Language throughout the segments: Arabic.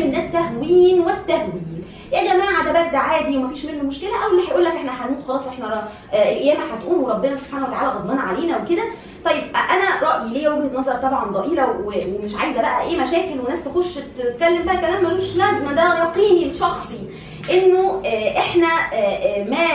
بين التهوين والتهويل؟ يا جماعة ده برد عادي ومفيش منه مشكلة. أو اللي هيقول لك إحنا هنموت خلاص إحنا آه، القيامة هتقوم وربنا سبحانه وتعالى غضبان علينا وكده. طيب أنا رأيي ليا وجهة نظر طبعا ضئيلة ومش عايزة بقى إيه مشاكل وناس تخش تتكلم بقى كلام ملوش لازمة. ده يقيني الشخصي إنه آه، إحنا آه، ما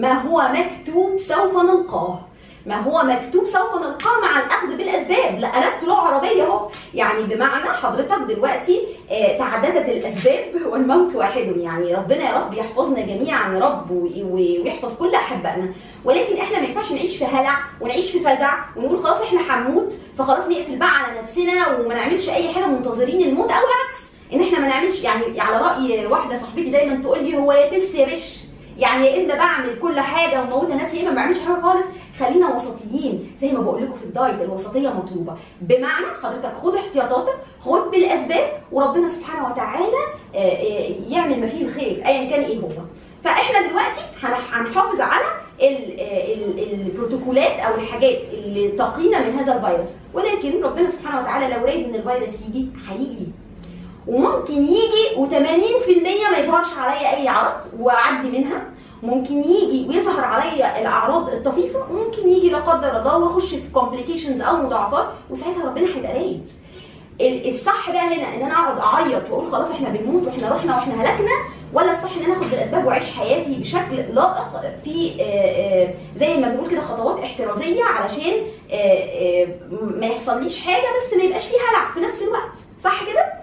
ما هو مكتوب سوف نلقاه. ما هو مكتوب سوف نلقاه مع الأخذ بالأسباب. لا قلبت لغه عربية أهو. يعني بمعنى حضرتك دلوقتي آه، تعددت الأسباب والموت واحد. يعني ربنا يا رب يحفظنا جميعا يا رب ويحفظ كل أحبائنا. ولكن إحنا ما ينفعش نعيش في هلع ونعيش في فزع ونقول خلاص إحنا هنموت فخلاص نقفل بقى على نفسنا وما نعملش أي حاجة منتظرين الموت أو العكس. إن إحنا ما نعملش يعني على رأي واحدة صاحبتي دايما تقول لي هو يا تست يا بش يعني يا إما بعمل كل حاجة وموتة نفسي يا إما ما بعملش حاجة خالص. خلينا وسطيين زي ما بقول لكم في الدايت الوسطية مطلوبة. بمعنى حضرتك خد احتياطاتك خد بالأسباب وربنا سبحانه وتعالى آه، آه، يعمل ما فيه الخير ايا كان إيه هو. فإحنا دلوقتي هنح- هنحافظ على ال- ال- البروتوكولات أو الحاجات اللي تقينا من هذا الفيروس. ولكن ربنا سبحانه وتعالى لو راد إن الفيروس يجي هيجي. وممكن يجي و80% ما يظهرش عليا أي عرض وأعدي منها. ممكن يجي ويظهر عليا الأعراض الطفيفة وممكن يجي لا قدر الله وأخش في كومبليكيشنز أو مضاعفات وساعتها ربنا هيبقى رايد ال- الصح بقى هنا إن أنا أقعد أعيط وأقول خلاص إحنا بنموت وإحنا رحنا وإحنا هلكنا ولا الصح إن أنا آخد بالاسباب وأعيش حياتي بشكل لائق في آه، آه، زي ما بنقول كده خطوات احترازية علشان آه، ما يحصليش حاجة بس ما يبقاش فيه هلع في نفس الوقت صح كده؟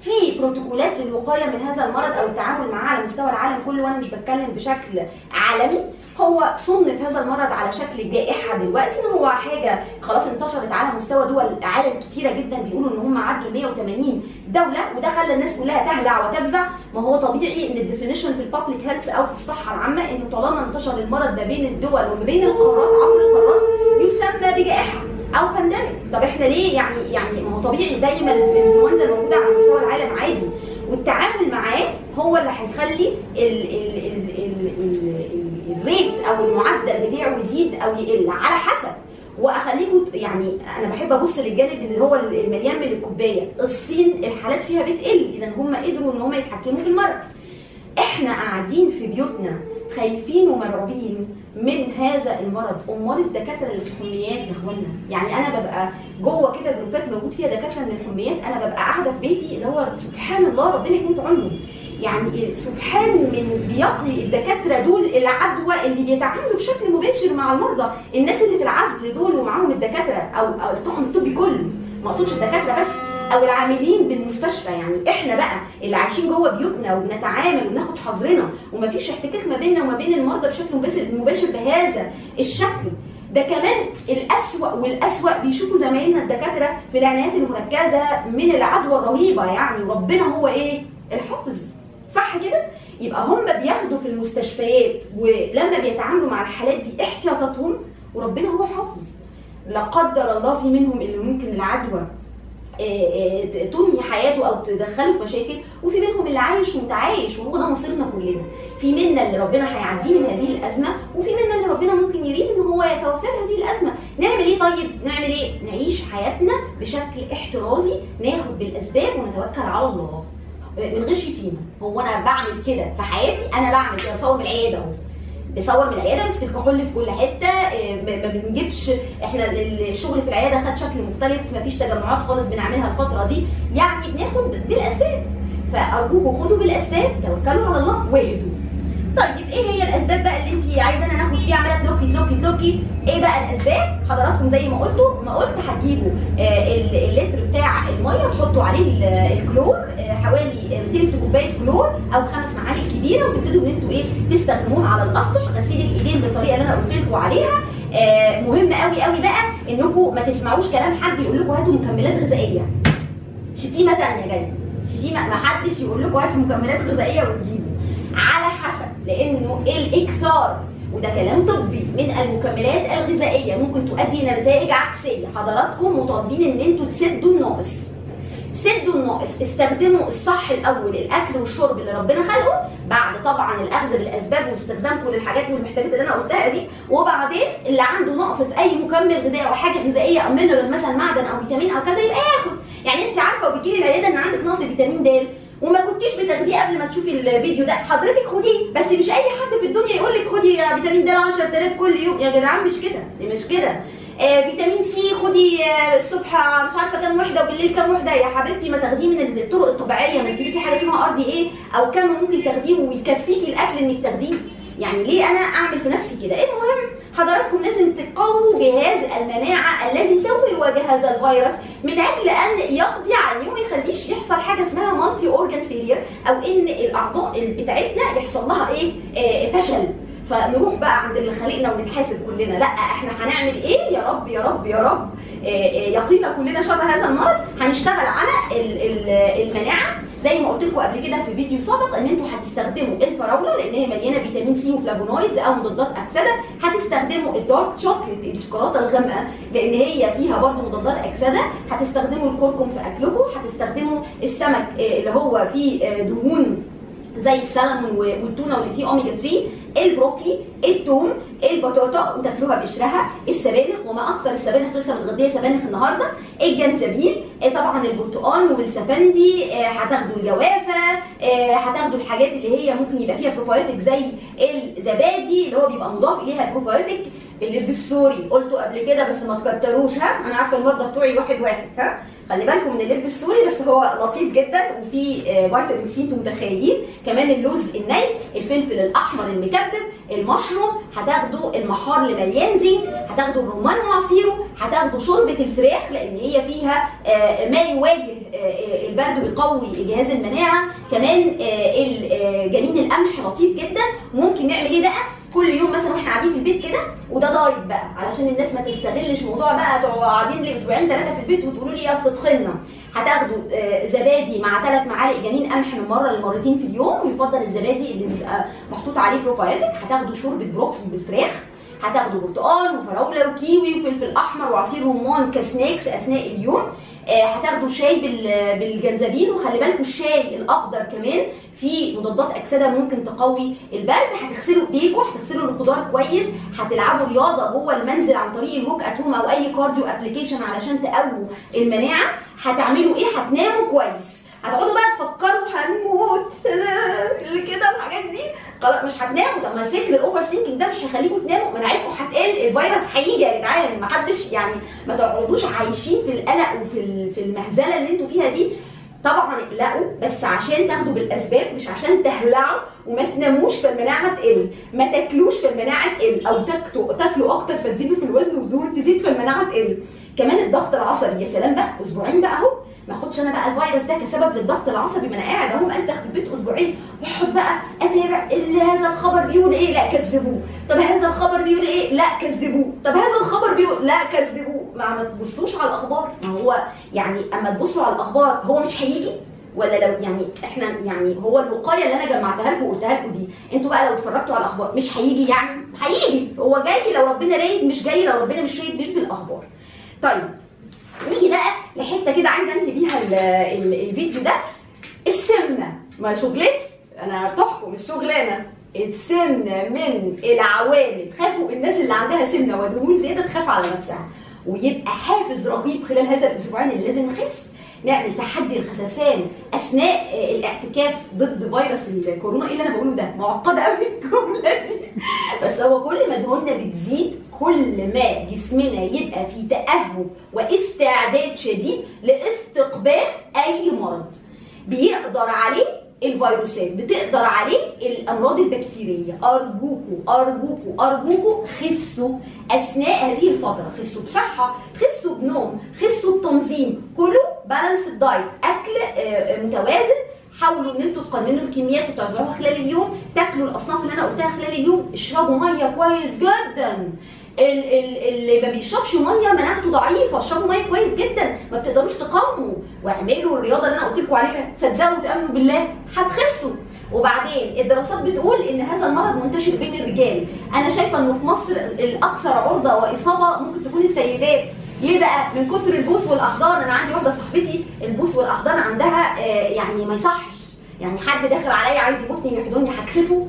في بروتوكولات للوقاية من هذا المرض أو التعامل معاه على مستوى العالم كله وأنا مش بتكلم بشكل عالمي. هو صنف هذا المرض على شكل جائحة دلوقتي ان هو حاجة خلاص انتشرت على مستوى دول عالم كتيرة جدا بيقولوا إن هم عدوا 180 دولة وده خلى الناس كلها تهلع وتفزع ما هو طبيعي إن ال definition في ال public health أو في الصحة العامة ان طالما انتشر المرض ما بين الدول وما بين القارات عبر القارات يسمى بجائحة. أو pandemic طب إحنا ليه يعني يعني ما هو طبيعي زي ما الإنفلونزا الموجوده على مستوى العالم عادي. والتعامل معاه هو اللي هيخلي ال- ال- ال- ال- ال- ال- الريت أو المعدل بتاعه يزيد أو يقل على حسب. واخليكم يعني أنا بحب أبص للجانب اللي هو المليان من الكوباية. الصين الحالات فيها بتقل. إذا هم قدروا إن هم يتحكموا في المرض. إحنا قاعدين في بيوتنا خايفين ومرعوبين من هذا المرض. امال الدكاترة اللي في الحميات يا أخوانا. يعني أنا ببقى جوه كده جروبات موجود فيها دكاترة من الحميات. أنا ببقى قاعدة في بيتي اللي هو سبحان الله ربنا يكون في عونهم. يعني سبحان من بيقي الدكاترة دول العدوى اللي بيتعاملوا بشكل مباشر مع المرضى. الناس اللي في العزل دول ومعاهم الدكاترة أو الطاقم الطبي كله. ما أقصدش الدكاترة بس. أو العاملين بالمستشفى. يعني إحنا بقى اللي عايشين جوه بيوتنا وبنتعامل وبناخد حظرنا ومفيش احتكاك ما بيننا وما بين المرضى بشكل مباشر بهذا الشكل. ده كمان الأسوأ والأسوأ بيشوفوا زمايلنا الدكاترة في العنايات المركزة من العدوى الرهيبة. يعني ربنا هو إيه؟ الحافظ. صح كده؟ يبقى هم بياخدوا في المستشفيات ولما بيتعاملوا مع الحالات دي احتياطاتهم وربنا هو الحافظ لا قدر الله في منهم اللي ممكن العدوى. تنهي حياته أو تدخله في مشاكل وفي منهم اللي عايش ومتعايش وهو ده مصيرنا كلنا. في منا اللي ربنا هيعديه من هذه الأزمة وفي منا اللي ربنا ممكن يريد إن هو يتوفاه بهذه الأزمة. نعمل إيه طيب؟ نعمل إيه؟ نعيش حياتنا بشكل احترازي ناخد بالأسباب ونتوكل على الله. من غير شتيمه هو أنا بعمل كده في حياتي أنا بعمل كده بصور العيادة أهو. بصور من العياده بس الكحول في كل حتة إيه، ما ما بنجيبش إحنا الشغل في العياده خد شكل مختلف مفيش تجمعات خالص بنعملها الفترة دي. يعني بناخد بالأسباب. فأرجوكم خدوا بالأسباب توكلوا على الله واهدوا. طيب إيه هي الأسباب بقى اللي انت عايزانا ناخد فيها عماله تلوكي تلوكي تلوكي إيه بقى الأسباب؟ حضراتكم زي ما قلتوا ما قلت هتجيبوا آه، ال- اللتر بتاع المية تحطوا عليه ال- الكلور آه، حوالي تلت كوباية كلور أو خمس معالق كبيرة وتبتدوا إن أنتوا إيه تستخدموه على الأسطح. غسيل الإيدين بالطريقة اللي أنا قلت لكم عليها. آه، مهم قوي قوي بقى انكم ما تسمعوش كلام حد يقول لكم هاتوا مكملات غذائية. شتيمة تانية جاية. شتيمة ما حدش يقول لكم هاتوا مكملات غذائية وتجيبوا. على حسب لأنه الإكثار وده كلام طبي من المكملات الغذائية. ممكن تؤدي إلى نتائج عكسية. حضراتكم مطالبين إن أنتوا تسدوا الناقص سدوا الناقص استخدموا الصح الأول الأكل والشرب اللي ربنا خلقه بعد طبعا الأخذ بالأسباب واستخدامكم للحاجات والمحتاجات اللي أنا قلتها دي وبعدين اللي عنده نقص في أي مكمل غذائي أو حاجة غذائية أو مينرال مثلا معدن أو فيتامين أو كذا يبقى ياخد. يعني أنت عارفة وبتجيلي العيادة إن عندك نقص فيتامين د وما كنتيش بتاخديه قبل ما تشوفي الفيديو ده. حضرتك خديه بس مش أي حد في الدنيا يقول لك خدي فيتامين د 10000 كل يوم. يا جدعان مش كده مش كده. فيتامين سي خدي آه الصبح مش عارفة كام وحدة وبالليل كام وحدة. يا حبيبتي ما تاخديه من الطرق الطبيعية. ما تجيبي حاجة اسمها RDA أو كم ممكن تاخديه ويكفيكي الأكل إنك تاخديه. يعني ليه أنا أعمل في نفسي كده؟ المهم حضراتكم لازم تقووا جهاز المناعة الذي سوف يواجه هذا الفيروس من أجل أن يقضي عليه وما يخليش يحصل حاجة اسمها multi organ failure أو إن الأعضاء بتاعتنا يحصل لها إيه؟ آه فشل. فنروح بقى عند اللي خلقنا ونتحاسب كلنا. لا إحنا هنعمل إيه؟ يا رب يا رب يا رب. يقينا كلنا شر هذا المرض. هنشتغل على المناعة. زي ما قلت لكم قبل كده في فيديو سابق إن أنتوا هتستخدموا الفراولة لأن هي مليانة فيتامين سي و flavonoids أو مضادات أكسدة. هتستخدموا ال dark chocolate الشوكولاته الغامقة لأن هي فيها برضه مضادات أكسدة. هتستخدموا الكركم في أكلكم. هتستخدموا السمك اللي هو فيه دهون زي السلمون والتونة واللي فيه أوميجا 3 البروكلي الثوم البطاطا وتاكلوها بقشرها. السبانخ وما أكثر السبانخ لسه متغدية سبانخ النهارده. الجنزبيل طبعا البرتقال والسفندي هتاخدوا الجوافة هتاخدوا الحاجات اللي هي ممكن يبقى فيها بروبايوتيك زي الزبادي اللي هو بيبقى مضاف إليها البروبايوتيك اللب السوري قلته قبل كده بس ما تكتروش ها؟ أنا عارفة المرضى بتوعي واحد واحد ها؟ خلي بالكم من اللب السوري بس هو لطيف جدا وفيه فيتامين سي أنتم متخيلين. كمان اللوز الني الفلفل الأحمر المكبب المشروم هتاخدوا المحار اللي مليان زنك هتاخدوا الرمان وعصيره هتاخدوا شوربة الفراخ لأن هي فيها ما يواجه البرد ويقوي جهاز المناعة. كمان جنين القمح لطيف جدا. ممكن نعمل إيه بقى؟ كل يوم مثلا وإحنا قاعدين في البيت كده وده diet بقى. علشان الناس ما تستغلش موضوع بقى قاعدين لي أسبوعين ثلاثة في البيت وتقولوا لي أصل تخنا هتاخدوا زبادي مع ثلاث معالق جنين قمح من مرة لمرتين في اليوم ويفضل الزبادي اللي بيبقى محطوط عليه بروبايوتيك هتاخدوا شوربة بروكلي بالفراخ هتاخدوا برتقال وفراولة وكيوي وفلفل أحمر وعصير رمان ك snacks أثناء اليوم. هتاخدوا شاي بالجنزبيل وخلي بالكم الشاي الأخضر كمان فيه مضادات أكسدة ممكن تقوي البرد هتغسلوا ايديكم هتغسلوا الخضار كويس هتلعبوا رياضة جوه المنزل عن طريق ال walk at home أو أي cardio application علشان تقووا المناعة. هتعملوا إيه؟ هتناموا كويس. هتقعدوا بقى تفكروا هنموت. كده الحاجات دي. خلاص مش هتناموا. طب ما الفكر ال overthinking ده مش هيخليكم تناموا. مناعتكم هتقل الفيروس هيجي يا جدعان. ما حدش يعني ما تقعدوش عايشين في القلق وفي في المهزلة اللي أنتوا فيها دي. طبعا اقلقوا بس عشان تاخدوا بالأسباب مش عشان تهلعوا وما تناموش فالمناعه تقل. ما تاكلوش فالمناعه تقل أو تاكلوا تاكلوا أكتر فتزيدوا في الوزن والدهون تزيد فالمناعه تقل. كمان الضغط العصبي يا سلام بقى أسبوعين بقى أهو. ما اخدش أنا بقى الفيروس ده كسبب للضغط العصبي ما أنا قاعد أهو أنت في البيت أسبوعين. واقعد بقى أتابع اللي هذا الخبر بيقول إيه؟ لا كذبوه. طب هذا الخبر بيقول إيه؟ لا كذبوه. طب هذا الخبر بيقول لا كذبوه. ما تبصوش على الأخبار. ما هو يعني أما تبصوا على الأخبار هو مش هيجي؟ ولا لو يعني إحنا يعني هو الوقاية اللي أنا جمعتها لكم وقلتها لكم دي أنتوا بقى لو اتفرجتوا على الأخبار مش هيجي يعني؟ هيجي. هو جاي لو ربنا رايد مش جاي لو ربنا مش رايد مش بالأخبار. طيب نيجي بقى لحتة كده عايزة أنهي بيها ال ال الفيديو ده. السمنة. ما شغلتي أنا بتحكم الشغلانه السمنة من العوامل. خافوا الناس اللي عندها سمنة ودهون زيادة تخاف على نفسها. ويبقى حافز رهيب خلال هذا الأسبوعين اللي لازم نخس. نعمل تحدي الخسسان أثناء الاعتكاف ضد فيروس الكورونا. إيه اللي أنا بقوله ده؟ معقدة قوي الجملة دي. بس هو كل ما دهوننا بتزيد كل ما جسمنا يبقى في تأهب واستعداد شديد لاستقبال أي مرض. بيقدر عليه الفيروسات بتقدر عليه الأمراض البكتيرية. أرجوكوا أرجوكوا أرجوكوا خسوا أثناء هذه الفترة. خسوا بصحة خسوا بنوم خسوا بتنظيم. كلوا بالانس دايت أكل متوازن. حاولوا إن أنتوا تقننوا الكميات وتوزعوها خلال اليوم. تاكلوا الأصناف اللي أنا قلتها خلال اليوم. اشربوا مية كويس جدا. اللي ما بيشربش مية مناعته ضعيفة. اشربوا مية كويس جدا. ما بتقدروش تقاوموا. واعملوا الرياضة اللي أنا قلت لكم عليها. تصدقوا وتامنوا بالله. هتخسوا. وبعدين الدراسات بتقول إن هذا المرض منتشر بين الرجال. أنا شايفة إنه في مصر الأكثر عرضة وإصابة ممكن تكون السيدات. ليه بقى؟ من كتر البوس والاحضان أنا عندي واحدة صاحبتي البوس والاحضان عندها آه يعني ما يصحش. يعني حد داخل عليا عايز يبوسني ويحضني هكسفه.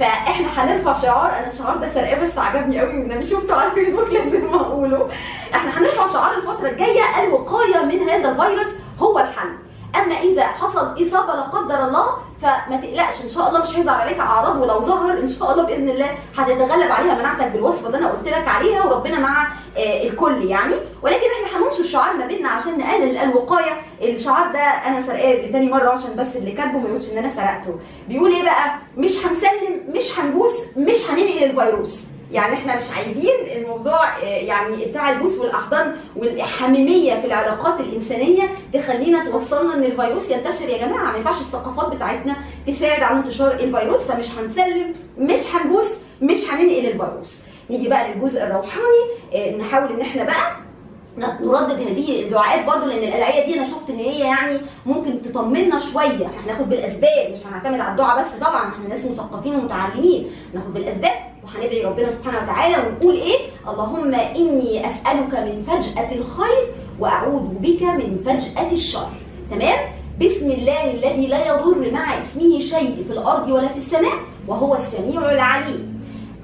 فإحنا هنرفع شعار. أنا الشعار ده سرقاه بس عجبني قوي وأنا شفته على الفيسبوك لازم أقوله. إحنا هنرفع شعار الفترة الجاية. الوقاية من هذا الفيروس هو الحل. أما إذا حصل إصابة لا قدر الله فما تقلقش إن شاء الله مش هيظهر عليك أعراض ولو ظهر إن شاء الله بإذن الله هتتغلب عليها مناعتك بالوصفه اللي أنا قلت لك عليها وربنا مع آه، الكل يعني. ولكن إحنا هننشر شعار ما بيننا عشان نقلل الوقاية. الشعار ده أنا سرقاه تاني مرة عشان بس اللي كاتبه ما يقولش إن أنا سرقته. بيقول إيه بقى؟ مش هنسلم مش هنبوس مش هننقل الفيروس. يعني إحنا مش عايزين الموضوع آه، يعني بتاع البوس والأحضان والحميمية في العلاقات الإنسانية تخلينا توصلنا إن الفيروس ينتشر. يا جماعة ما ينفعش الثقافات بتاعتنا تساعد على انتشار الفيروس فمش هنسلم مش هنبوس مش هننقل الفيروس. نيجي بقى للجزء الروحاني آه، نحاول إن إحنا بقى نردد هذه الدعاءات برضو لأن الأدعية دي أنا شفت إن هي يعني ممكن تطمنا شوية. إحنا هناخد بالأسباب مش هنعتمد على الدعاء بس طبعا إحنا ناس مثقفين ومتعلمين. ناخد بالأسباب. وهندعي ربنا سبحانه وتعالى ونقول إيه؟ اللهم إني أسألك من فجأة الخير وأعوذ بك من فجأة الشر. تمام؟ بسم الله الذي لا يضر مع اسمه شيء في الأرض ولا في السماء وهو السميع العليم.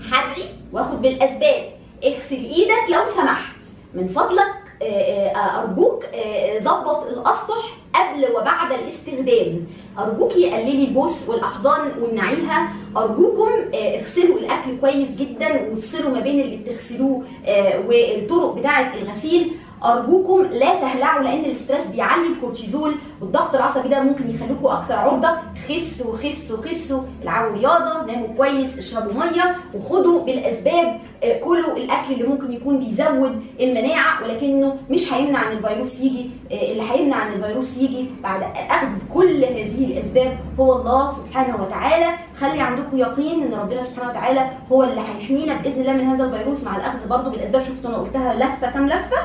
هدعي واخد بالأسباب. اغسل إيدك لو سمحت. من فضلك آه، آه، أرجوك آه، ظبط الأسطح. قبل وبعد الاستخدام. أرجوكي قللي البوس والأحضان وامنعيها أرجوكم آه، اغسلوا الأكل كويس جدا وافصلوا ما بين اللي بتغسلوه آه، والطرق بتاعة الغسيل. أرجوكم لا تهلعوا لأن ال stress بيعلي الكورتيزول والضغط العصبي ده ممكن يخليكم أكثر عرضة. خسوا خسوا خسوا. العبوا رياضة ناموا كويس اشربوا مية وخدوا بالأسباب آه، كلوا الأكل اللي ممكن يكون بيزود المناعة ولكنه مش هيمنع إن الفيروس يجي آه، اللي هيمنع إن الفيروس يجي بعد أخذ كل هذه الأسباب هو الله سبحانه وتعالى. خلي عندكم يقين إن ربنا سبحانه وتعالى هو اللي هيحمينا بإذن الله من هذا الفيروس مع الأخذ برضه بالأسباب. شفتوا أنا قلتها لفة كام لفة.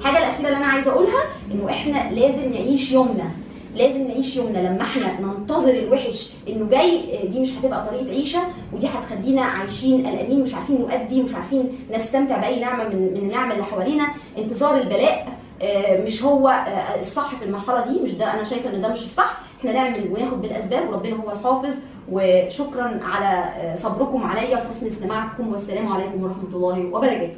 الحاجة الأخيرة اللي أنا عايزة أقولها إنه إحنا لازم نعيش يومنا. لازم نعيش يومنا. لما إحنا ننتظر الوحش إنه جاي دي مش هتبقى طريقة عيشة ودي هتخلينا عايشين قلقانين مش عارفين نؤدي مش عارفين نستمتع بأي نعمة من من النعم اللي حوالينا. انتظار البلاء آه، مش هو آه، الصح في المرحلة دي. مش ده أنا شايفة إن ده مش الصح. إحنا نعمل وناخد بالأسباب وربنا هو الحافظ. وشكرا على آه، صبركم عليا وحسن استماعكم والسلام عليكم ورحمة الله وبركاته.